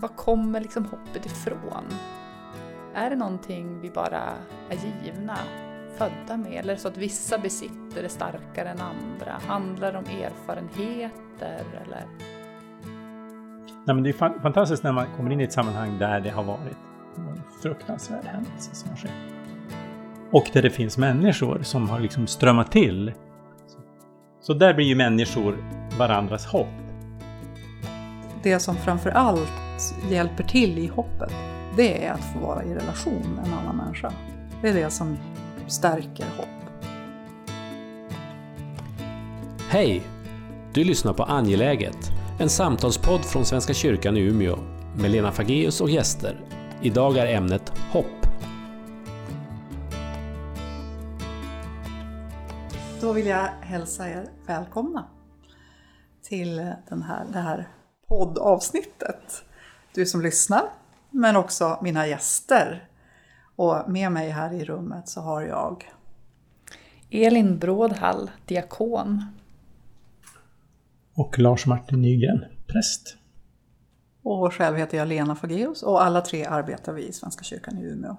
var kommer liksom hoppet ifrån? Är det någonting vi bara är givna, födda med? Eller så att vissa besitter det starkare än andra? Handlar det om erfarenheter eller? Nej, men det är fantastiskt när man kommer in i ett sammanhang där det har varit en fruktansvärd händelse som har skett. Och där det finns människor som har liksom strömmat till. Så där blir ju människor varandras hopp. Det som framför allt hjälper till i hoppet, det är att få vara i relation med en annan människa. Det är det som stärker hopp. Hej! Du lyssnar på Angeläget, en samtalspodd från Svenska kyrkan i Umeå med Lena Fageus och gäster. Idag är ämnet hopp. Då vill jag hälsa er välkomna till den här, det här poddavsnittet. Du som lyssnar, men också mina gäster. Och med mig här i rummet så har jag Elin Brådhall, diakon. Och Lars-Martin Nygren, präst. Och själv heter jag Lena Fageus och alla tre arbetar vi i Svenska kyrkan i Umeå.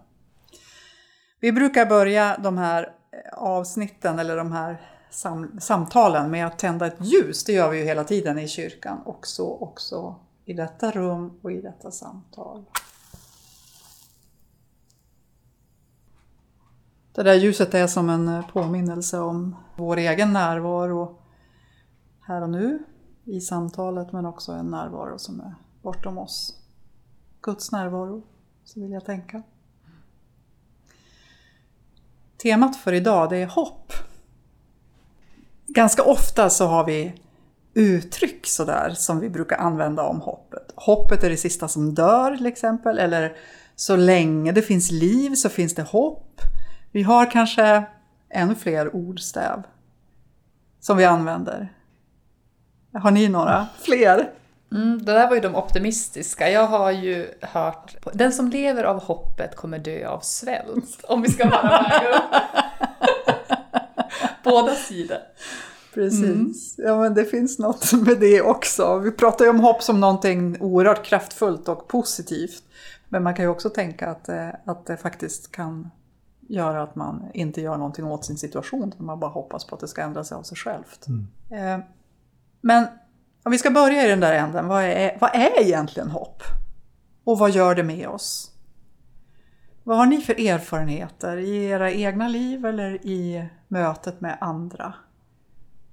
Vi brukar börja de här avsnitten eller de här sam samtalen med att tända ett ljus. Det gör vi ju hela tiden i kyrkan också, också i detta rum och i detta samtal. Det där ljuset är som en påminnelse om vår egen närvaro här och nu i samtalet men också en närvaro som är bortom oss. Guds närvaro, så vill jag tänka. Temat för idag det är hopp. Ganska ofta så har vi uttryck sådär som vi brukar använda om hoppet. Hoppet är det sista som dör till exempel, eller så länge det finns liv så finns det hopp. Vi har kanske ännu fler ordstäv som vi använder. Har ni några fler? Mm, det där var ju de optimistiska. Jag har ju hört den som lever av hoppet kommer dö av svält. Om vi ska vara med Båda sidor. Precis. Mm. Ja, men det finns något med det också. Vi pratar ju om hopp som någonting oerhört kraftfullt och positivt. Men man kan ju också tänka att, eh, att det faktiskt kan göra att man inte gör någonting åt sin situation. Man bara hoppas på att det ska ändra sig av sig självt. Mm. Eh, men om vi ska börja i den där änden, vad är, vad är egentligen hopp? Och vad gör det med oss? Vad har ni för erfarenheter i era egna liv eller i mötet med andra?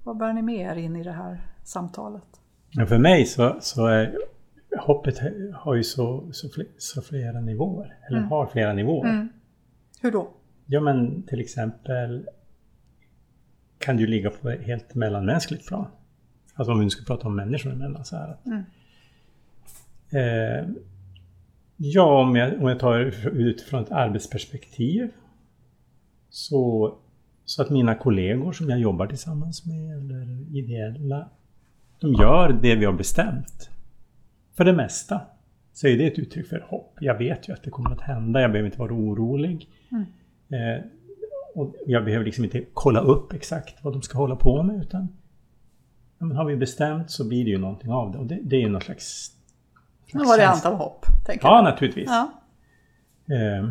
Vad bär ni med er in i det här samtalet? Ja, för mig så, så är hoppet har ju så, så, så flera nivåer, eller mm. har flera nivåer. Mm. Hur då? Ja men till exempel kan ju ligga på ett helt mellanmänskligt plan. Alltså om vi nu ska prata om människor emellan så här. Mm. Eh, ja, om jag, om jag tar utifrån ett arbetsperspektiv så, så att mina kollegor som jag jobbar tillsammans med eller ideella, de gör det vi har bestämt. För det mesta så är det ett uttryck för hopp. Jag vet ju att det kommer att hända, jag behöver inte vara orolig. Mm. Eh, och jag behöver liksom inte kolla upp exakt vad de ska hålla på med utan ja, men har vi bestämt så blir det ju någonting av det. Och det, det är ju någon slags... En variant av hopp, tänker Ja, jag. naturligtvis. Ja. Eh,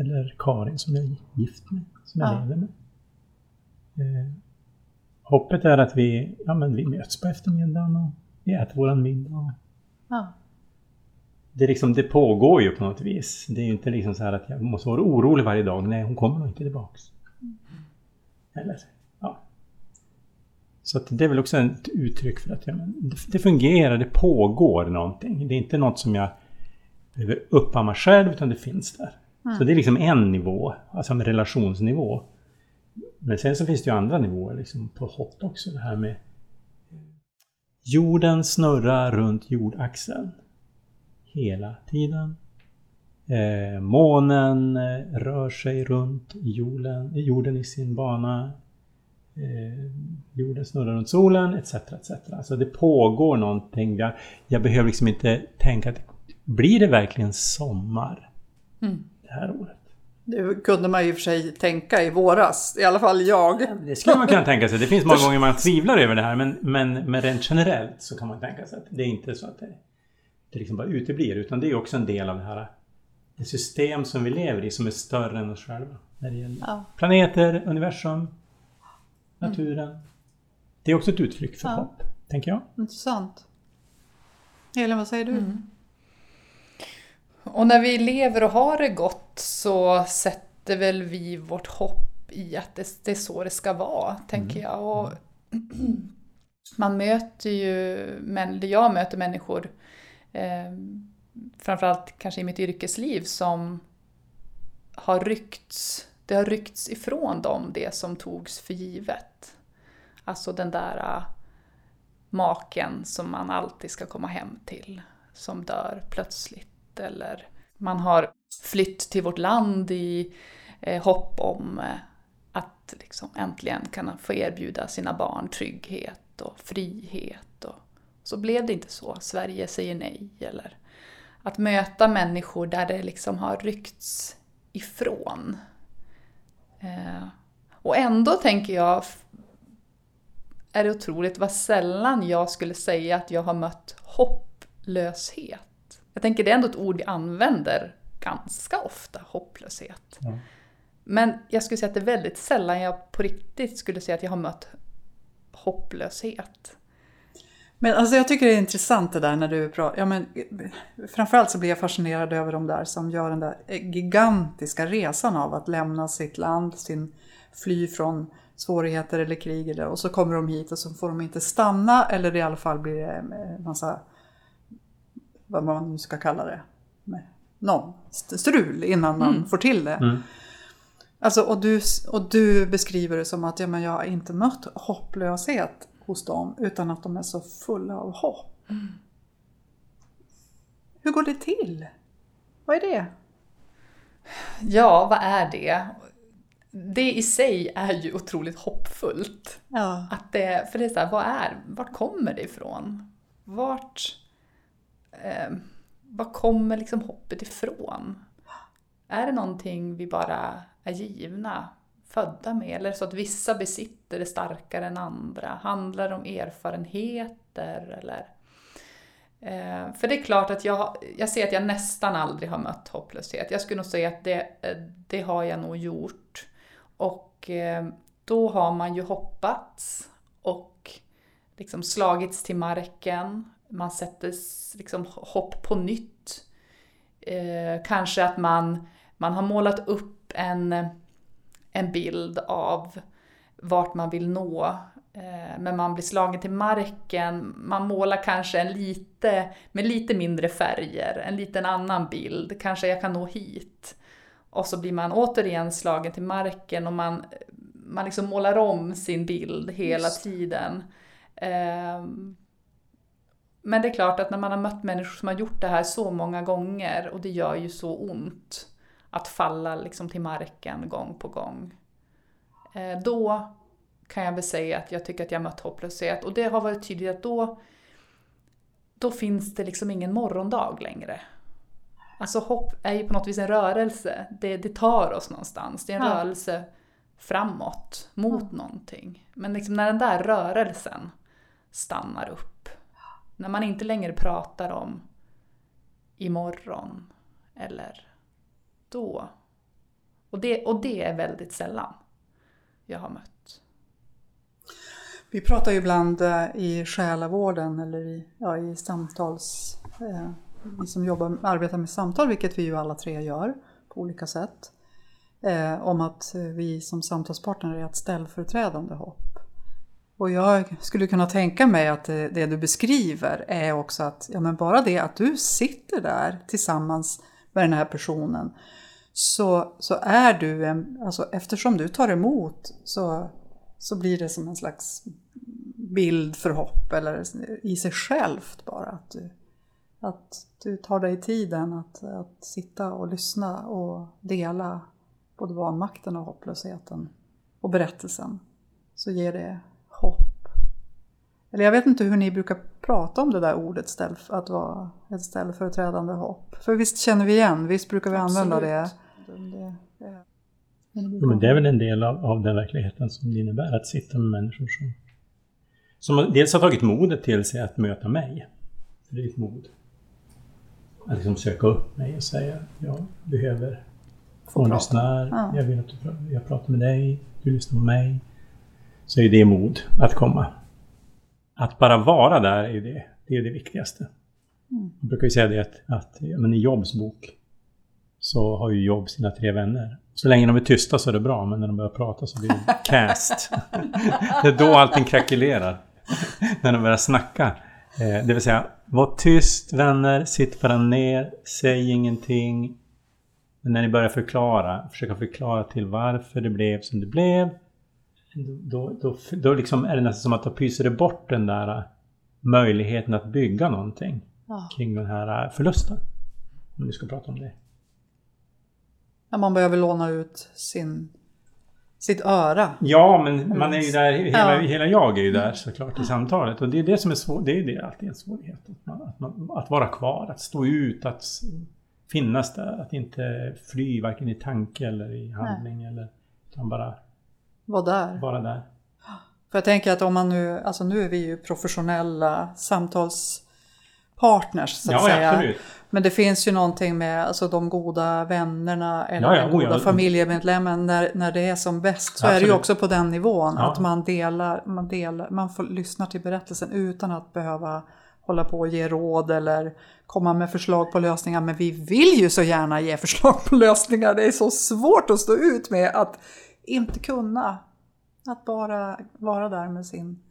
eller Karin som jag är gift med, som jag ja. lever med. Eh, hoppet är att vi, ja, men vi möts på eftermiddagen och vi äter våran middag. Ja. Det, liksom, det pågår ju på något vis. Det är ju inte liksom så här att jag måste vara orolig varje dag. Nej, hon kommer nog inte tillbaks. Mm. Eller så att det är väl också ett uttryck för att ja, men det fungerar, det pågår någonting. Det är inte något som jag behöver uppamma själv utan det finns där. Mm. Så det är liksom en nivå, alltså en relationsnivå. Men sen så finns det ju andra nivåer liksom på hopp också. Det här med jorden snurrar runt jordaxeln hela tiden. Eh, månen eh, rör sig runt jorden, jorden i sin bana eh, jorden snurrar runt solen etc. etc. Alltså det pågår någonting. Jag, jag behöver liksom inte tänka att blir det verkligen sommar mm. Det här året? Det kunde man ju för sig tänka i våras, i alla fall jag. Det skulle man kunna tänka sig. Det finns många gånger man tvivlar över det här men, men, men rent generellt så kan man tänka sig att det är inte så att det, det liksom bara uteblir utan det är också en del av det här det system som vi lever i som är större än oss själva. När det gäller ja. planeter, universum, naturen. Mm. Det är också ett uttryck för ja. hopp, tänker jag. Intressant. Elin, vad säger du? Mm. Och när vi lever och har det gott så sätter väl vi vårt hopp i att det, det är så det ska vara, tänker mm. jag. Och man möter ju, men jag möter människor, eh, framförallt kanske i mitt yrkesliv, som har ryckts, det har ryckts ifrån dem det som togs för givet. Alltså den där uh, maken som man alltid ska komma hem till, som dör plötsligt eller man har flytt till vårt land i eh, hopp om eh, att liksom äntligen kunna få erbjuda sina barn trygghet och frihet. Och så blev det inte så. Sverige säger nej. Eller att möta människor där det liksom har ryckts ifrån. Eh, och ändå tänker jag är det otroligt vad sällan jag skulle säga att jag har mött hopplöshet. Jag tänker det är ändå ett ord vi använder ganska ofta, hopplöshet. Ja. Men jag skulle säga att det är väldigt sällan jag på riktigt skulle säga att jag har mött hopplöshet. Men alltså jag tycker det är intressant det där när du pratar, ja men framförallt så blir jag fascinerad över de där som gör den där gigantiska resan av att lämna sitt land, sin fly från svårigheter eller krig eller, och så kommer de hit och så får de inte stanna eller i alla fall blir det en massa vad man nu ska kalla det, med någon strul innan man mm. får till det. Mm. Alltså, och, du, och du beskriver det som att ja, men jag har inte mött hopplöshet hos dem utan att de är så fulla av hopp. Mm. Hur går det till? Vad är det? Ja, vad är det? Det i sig är ju otroligt hoppfullt. Ja. Att det, för det är så här, vad är, vart kommer det ifrån? Vart eh, var kommer liksom hoppet ifrån? Är det någonting vi bara är givna, födda med? Eller så att vissa besitter det starkare än andra? Handlar det om erfarenheter? Eller? Eh, för det är klart att jag, jag ser att jag nästan aldrig har mött hopplöshet. Jag skulle nog säga att det, det har jag nog gjort. Och eh, då har man ju hoppats och liksom slagits till marken man sätter liksom hopp på nytt. Eh, kanske att man, man har målat upp en, en bild av vart man vill nå. Eh, men man blir slagen till marken. Man målar kanske en lite, med lite mindre färger, en liten annan bild. Kanske jag kan nå hit. Och så blir man återigen slagen till marken och man, man liksom målar om sin bild hela tiden. Eh, men det är klart att när man har mött människor som har gjort det här så många gånger och det gör ju så ont att falla liksom till marken gång på gång. Eh, då kan jag väl säga att jag tycker att jag mött hopplöshet och det har varit tydligt att då, då finns det liksom ingen morgondag längre. Alltså hopp är ju på något vis en rörelse, det, det tar oss någonstans. Det är en ja. rörelse framåt, mot ja. någonting. Men liksom när den där rörelsen stannar upp när man inte längre pratar om imorgon eller då. Och det, och det är väldigt sällan jag har mött. Vi pratar ju ibland eh, i själavården eller i, ja, i samtals... Eh, vi som jobbar, arbetar med samtal, vilket vi ju alla tre gör på olika sätt. Eh, om att eh, vi som samtalspartner är ett ställföreträdande hopp. Och jag skulle kunna tänka mig att det, det, du beskriver är också att ja, men bara det att du sitter där tillsammans med den här personen så, så är du en, alltså eftersom du tar emot så, så blir det som en slags bild för hopp eller i sig självt bara. Att du, att du tar dig tiden att, att sitta och lyssna och dela både vanmakten och hopplösheten och berättelsen. Så ger det. Eller jag vet inte hur ni brukar prata om det där ordet, ställ, att vara ett ställföreträdande hopp. För visst känner vi igen, visst brukar vi Absolut. använda det. det, det. Ja, men det är väl en del av, av den verkligheten som det innebär att sitta med människor som, som dels har tagit modet till sig att möta mig. För det är ett mod. Att liksom söka upp mig och säga jag behöver få prata. lyssna. Ja. Jag vill att du, jag pratar med dig, du lyssnar på mig. Så är det mod att komma. Att bara vara där är det, det, är det viktigaste. Mm. Jag brukar ju säga det att, att ja, men i Jobs bok så har ju Jobb sina tre vänner. Så länge de är tysta så är det bra, men när de börjar prata så blir det cast. det är då allting krackelerar. när de börjar snacka. Eh, det vill säga, var tyst vänner, sitt bara ner, säg ingenting. Men när ni börjar förklara, försöka förklara till varför det blev som det blev. Då, då, då liksom är det nästan som att då pyser det bort den där möjligheten att bygga någonting Ja. kring den här förlusten. Om vi ska prata om det. Ja, man behöver låna ut sin, sitt öra. Ja, men man är ju där, hela, Ja. hela jag är ju där såklart i samtalet. Och det är det som är svårt, det är det alltid en svårighet. Att, man, att, man, att vara kvar, att stå ut, att finnas där. Att inte fly varken i tanke eller i handling. Eller, utan bara Var där. vara där. För jag tänker att om man nu, alltså nu är vi ju professionella samtalspartners så att Ja, säga. absolut. Men det finns ju någonting med alltså, de goda vännerna eller Ja, ja, den oh, goda ja. familjemedlemmen när, när det är som bäst. Så är det ju Absolut. också på den nivån. Att man delar, man delar, man får lyssna till berättelsen utan att behöva hålla på och ge råd eller komma med förslag på lösningar. Men vi vill ju så gärna ge förslag på lösningar. Det är så svårt att stå ut med att inte kunna. Att bara vara där med sin,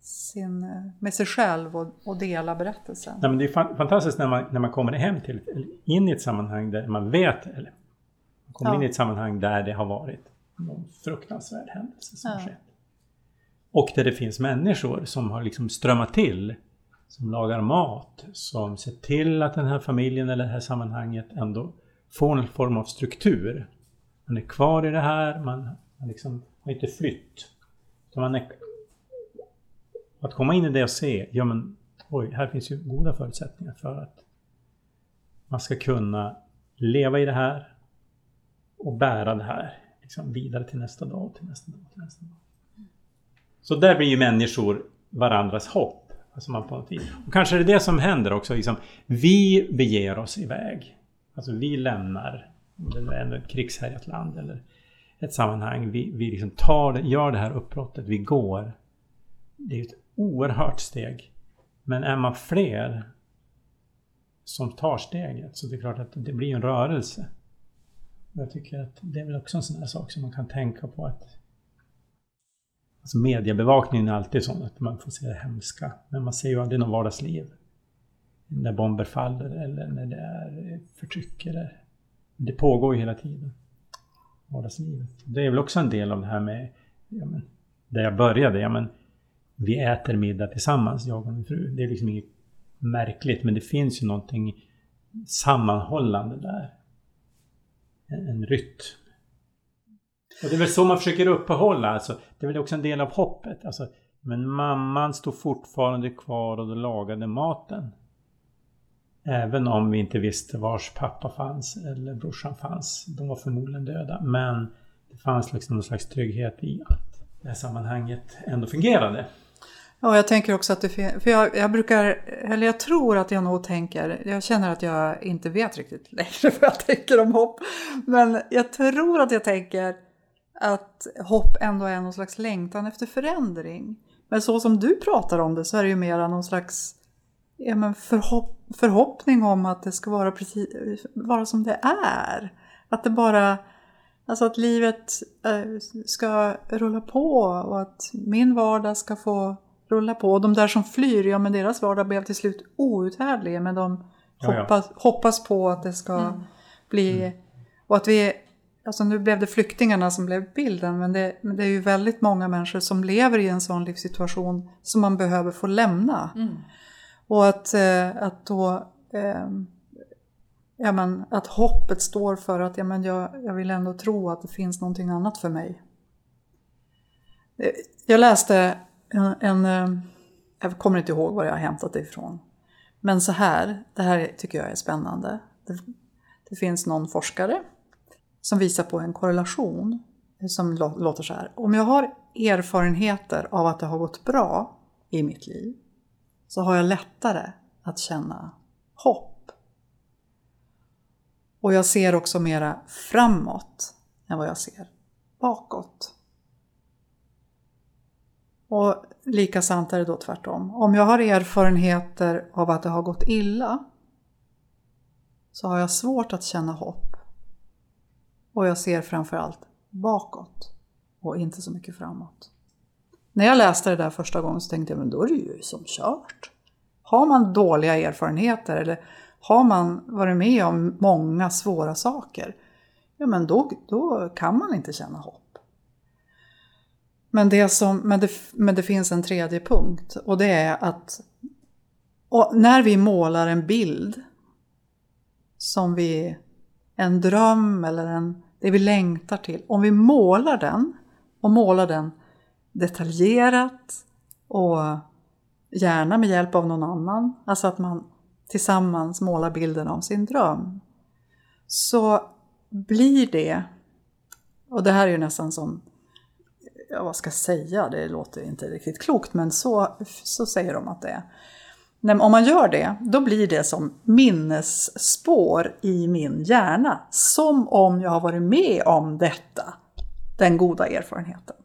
sin med sig själv och, och dela berättelsen. Nej, men det är fan- fantastiskt när man, när man kommer hem till, in i ett sammanhang där man vet, eller man kommer Ja. in i ett sammanhang där det har varit någon fruktansvärd händelse som Ja. skett. Och där det finns människor som har liksom strömmat till, som lagar mat, som ser till att den här familjen eller det här sammanhanget ändå får någon form av struktur. Man är kvar i det här, man har liksom har inte flytt. Man är, att komma in i det och se, ja men oj, här finns ju goda förutsättningar för att man ska kunna leva i det här och bära det här liksom vidare till nästa dag, till nästa dag, till nästa dag. Så där blir ju människor varandras hopp. Alltså man på något vis. Och kanske är det det som händer också. Liksom, vi beger oss iväg. Alltså vi lämnar om det nu är ett krigshärjat land eller ett sammanhang. Vi, vi liksom tar det, gör det här uppbrottet, vi går. Det är ett oerhört steg. Men är man fler som tar steget så det är klart att det blir en rörelse. Jag tycker att det är väl också en sån här sak som man kan tänka på att Alltså mediebevakningen är alltid sån att man får se det hemska. Men man ser ju aldrig något vardagsliv. När bomber faller eller när det är förtryck eller... Det pågår ju hela tiden. Vardagslivet. Det är väl också en del av det här med... Ja, men, där jag började. Ja, men, vi äter middag tillsammans, jag och min fru. Det är liksom inget märkligt men det finns ju någonting sammanhållande där. En, en rytm. Och det är väl så man försöker uppehålla. Alltså, det är väl också en del av hoppet. Alltså, men mamman stod fortfarande kvar och lagade maten. Även om vi inte visste vars pappa fanns eller brorsan fanns. De var förmodligen döda. Men det fanns liksom någon slags trygghet i att det här sammanhanget ändå fungerade. Ja, jag tänker också att det finns, för jag, jag brukar, eller jag tror att jag nog tänker, jag känner att jag inte vet riktigt längre vad jag tänker om hopp. Men jag tror att jag tänker att hopp ändå är någon slags längtan efter förändring. Men så som du pratar om det så är det ju mera någon slags ja, men förhopp, förhoppning om att det ska vara, precis, vara som det är. Att det bara, alltså att livet eh, ska rulla på och att min vardag ska få rulla på. Och de där som flyr, ja men deras vardag blev till slut outhärdlig men de Ja, ja. hoppas, hoppas på att det ska bli, och att vi, alltså nu blev det flyktingarna som blev bilden men det, men det är ju väldigt många människor som lever i en sån livssituation som man behöver få lämna. Och att, eh, att då eh, ja, men, att hoppet står för att ja, men jag, jag vill ändå tro att det finns någonting annat för mig. Eh, jag läste en, en eh, jag kommer inte ihåg var jag har hämtat det ifrån. Men så här, det här tycker jag är spännande. Det, det finns någon forskare som visar på en korrelation som låter så här. Om jag har erfarenheter av att det har gått bra i mitt liv så har jag lättare att känna hopp. Och jag ser också mera framåt än vad jag ser bakåt. Och lika sant är det då tvärtom. Om jag har erfarenheter av att det har gått illa så har jag svårt att känna hopp. Och jag ser framförallt bakåt och inte så mycket framåt. När jag läste det där första gången så tänkte jag, men då är det ju som kört. Har man dåliga erfarenheter eller har man varit med om många svåra saker, ja men då, då kan man inte känna hopp. Men det, som, men, det, men det finns en tredje punkt och det är att när vi målar en bild som vi, en dröm eller en, det vi längtar till, om vi målar den och målar den detaljerat och gärna med hjälp av någon annan, alltså att man tillsammans målar bilden av sin dröm, så blir det, och det här är ju nästan som, ja vad ska jag säga, det låter inte riktigt klokt, men så, så säger de att det är. Men om man gör det, då blir det som minnesspår i min hjärna. Som om jag har varit med om detta, den goda erfarenheten.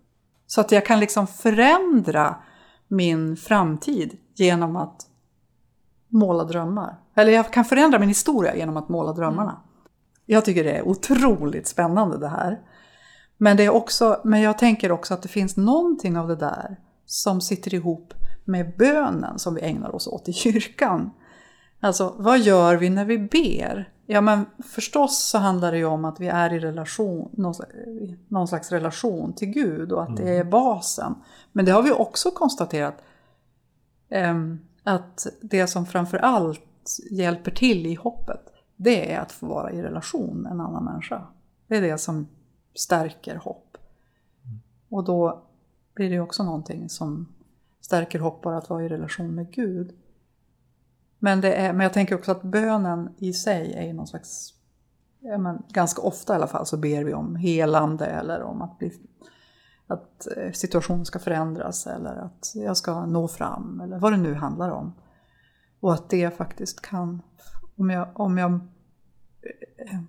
Så att jag kan liksom förändra min framtid genom att måla drömmar. Eller jag kan förändra min historia genom att måla drömmarna. Mm. Jag tycker det är otroligt spännande det här. Men, det är också, men jag tänker också att det finns någonting av det där som sitter ihop med bönen som vi ägnar oss åt i kyrkan. Alltså, vad gör vi när vi ber? Ja, men förstås så handlar det ju om att vi är i relation, någon slags relation till Gud och att det är mm. basen. Men det har vi också konstaterat ehm, att det som framför allt hjälper till i hoppet, det är att få vara i relation med en annan människa. Det är det som stärker hopp. Och då blir det också någonting som stärker hopp bara att vara i relation med Gud. Men, det är, men jag tänker också att bönen i sig är någon slags, ja, men ganska ofta i alla fall så ber vi om helande eller om att, bli, att eh, situationen ska förändras eller att jag ska nå fram eller vad det nu handlar om. Och att det faktiskt kan, om jag, om jag, eh,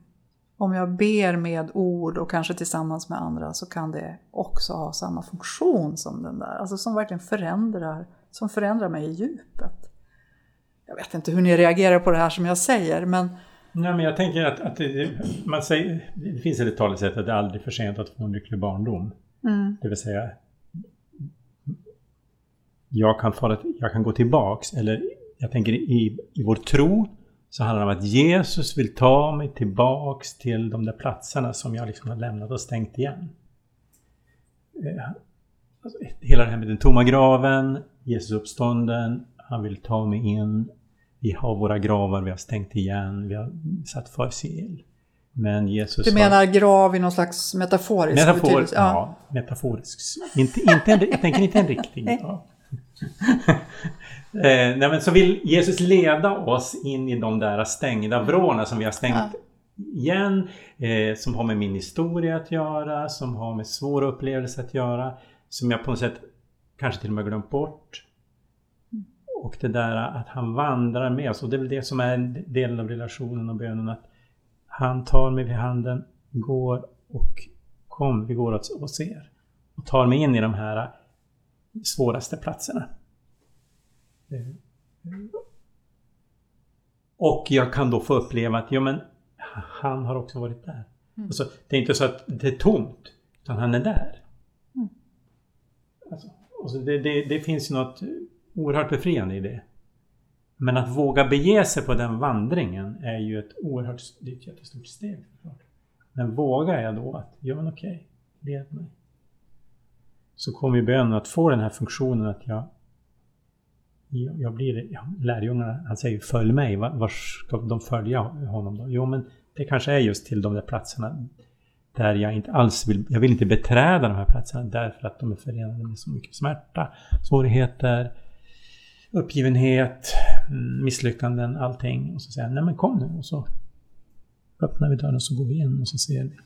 om jag ber med ord och kanske tillsammans med andra så kan det också ha samma funktion som den där, alltså som verkligen förändrar, som förändrar mig i djupet. Jag vet inte hur ni reagerar på det här som jag säger, men... Nej, men jag tänker att, att det, man säger, det finns ett talesätt att det är aldrig för sent att få en lycklig barndom. Mm. Det vill säga, jag kan, fara, jag kan gå tillbaks, eller jag tänker i, i vår tro så handlar det om att Jesus vill ta mig tillbaks till de där platserna som jag liksom har lämnat och stängt igen. Eh, alltså, hela det här med den tomma graven, Jesus uppstånden, han vill ta mig in. Vi har våra gravar, vi har stängt igen, vi har satt försil. Men Jesus Du menar har... grav i någon slags metaforisk Metafor, betydelse? Ja, ja metaforisk. Inte, inte en, jag tänker inte en riktig. Ja. eh, nej, men så vill Jesus leda oss in i de där stängda vrårna som vi har stängt ja. igen. Eh, som har med min historia att göra, som har med svåra upplevelser att göra. Som jag på något sätt kanske till och med glömt bort. Och det där att han vandrar med oss och det är väl det som är en del av relationen och bönen att han tar mig vid handen, går och kom, vi går åt oss er. Och tar mig in i de här svåraste platserna. Och jag kan då få uppleva att, ja men, han har också varit där. Mm. Alltså, det är inte så att det är tomt, utan han är där. Mm. Alltså, alltså det, det, det, finns något oerhört befriande i det. Men att våga bege sig på den vandringen är ju ett oerhört det är ett jättestort steg. Men vågar jag då att, ja men okej, led mig. Så kommer ju bönen att få den här funktionen att jag jag blir, ja, lärjungarna, han säger följ mig, var ska de följa honom då? Jo men det kanske är just till de där platserna där jag inte alls vill, jag vill inte beträda de här platserna därför att de är förenade med så mycket smärta, svårigheter, uppgivenhet, mm, misslyckanden, allting. Och så säger han, nej men kom nu. Och så öppnar vi dörren och så går vi in och så ser vi.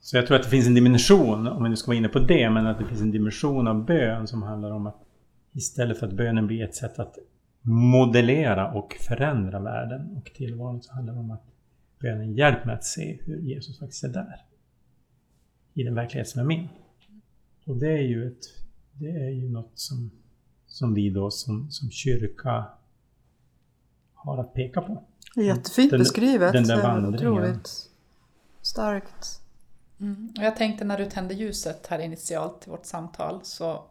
Så jag tror att det finns en dimension, om vi nu ska vara inne på det, men att det finns en dimension av bön som handlar om att istället för att bönen blir ett sätt att modellera och förändra världen och tillvaron så handlar det om att bönen hjälper mig att se hur Jesus faktiskt är där. I den verklighet som är min. Och det är ju, ett, det är ju något som, som vi då som, som kyrka har att peka på. Jättefint Den- beskrivet. den där vandringen. Otroligt starkt. Mm. Och jag tänkte när du tände ljuset här initialt i vårt samtal, så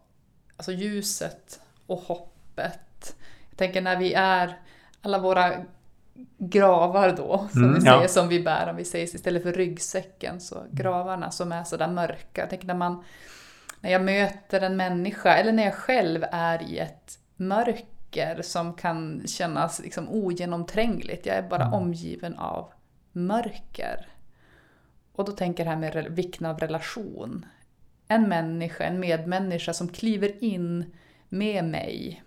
alltså ljuset och hoppet. Jag tänker när vi är alla våra gravar då, som Mm, vi ja. säger, som vi bär, om vi säger istället för ryggsäcken, så gravarna som är sådär mörka. Jag tänker när man, när jag möter en människa, eller när jag själv är i ett mörker som kan kännas liksom ogenomträngligt, jag är bara omgiven av mörker. Och då tänker jag här med vikten av relation. En människa, en medmänniska som kliver in med mig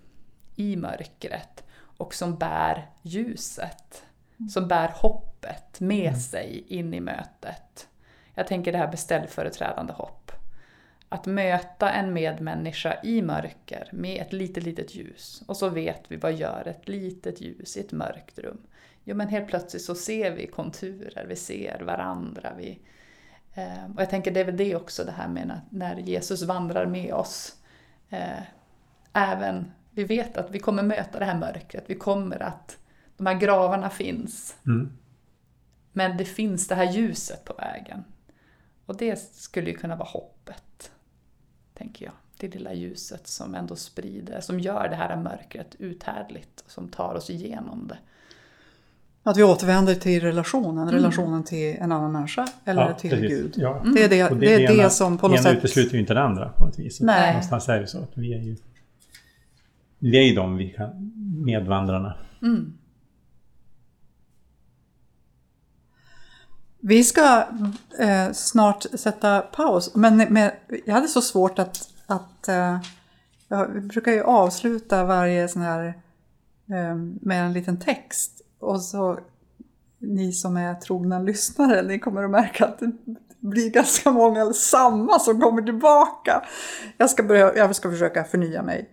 i mörkret och som bär ljuset. Som bär hoppet med sig in i mötet. Jag tänker det här beställföreträdande hopp. Att möta en medmänniska i mörker med ett litet, litet ljus. Och så vet vi vad gör ett litet ljus i ett mörkt rum. Jo men helt plötsligt så ser vi konturer, vi ser varandra. Vi, eh, och jag tänker det är väl det också det här med när, när Jesus vandrar med oss. Eh, även, vi vet att vi kommer möta det här mörkret, vi kommer att, de här gravarna finns. Mm. Men det finns det här ljuset på vägen. Och det skulle ju kunna vara hoppet, tänker jag. Det lilla ljuset som ändå sprider, som gör det här mörkret uthärdligt, som tar oss igenom det. Att vi återvänder till relationen, relationen till en annan människa eller Ja, till precis. Gud. Ja. Det är det, Och det, är det ena- som på något ena sätt... utesluter ju inte det andra på ett vis. Nej. Någonstans är det så att vi är ju... Vi är ju de vi kan, medvandrarna. Vi ska eh, snart sätta paus, men, med, jag hade så svårt att... att eh, jag, vi brukar ju avsluta varje sån här eh, med en liten text. Och så ni som är trogna lyssnare, ni kommer att märka att det blir ganska många samma som kommer tillbaka. Jag ska, börja, jag ska försöka förnya mig.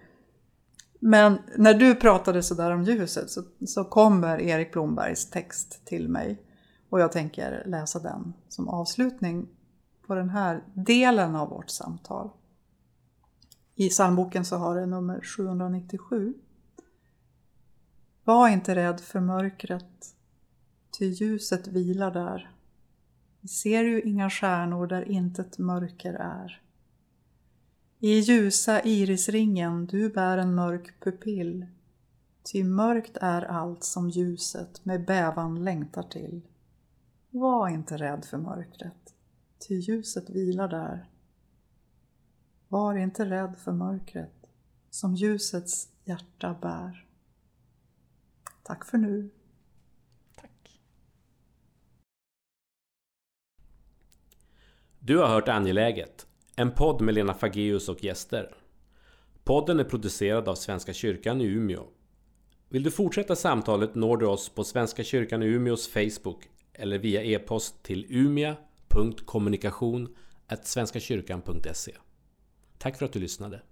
Men när du pratade sådär om ljuset så, så kommer Erik Blombergs text till mig. Och jag tänker läsa den som avslutning på den här delen av vårt samtal. I psalmboken så har det nummer 797. Var inte rädd för mörkret, ty ljuset vilar där. Vi ser ju inga stjärnor där intet mörker är. I ljusa irisringen du bär en mörk pupill, ty mörkt är allt som ljuset med bävan längtar till. Var inte rädd för mörkret, ty ljuset vilar där. Var inte rädd för mörkret, som ljusets hjärta bär. Tack för nu. Tack. Du har hört Angeläget, en podd med Lena Fageus och gäster. Podden är producerad av Svenska kyrkan i Umeå. Vill du fortsätta samtalet når du oss på Svenska kyrkan i Umeås Facebook eller via e-post till umia.kommunikation svenskakyrkan.se. Tack för att du lyssnade.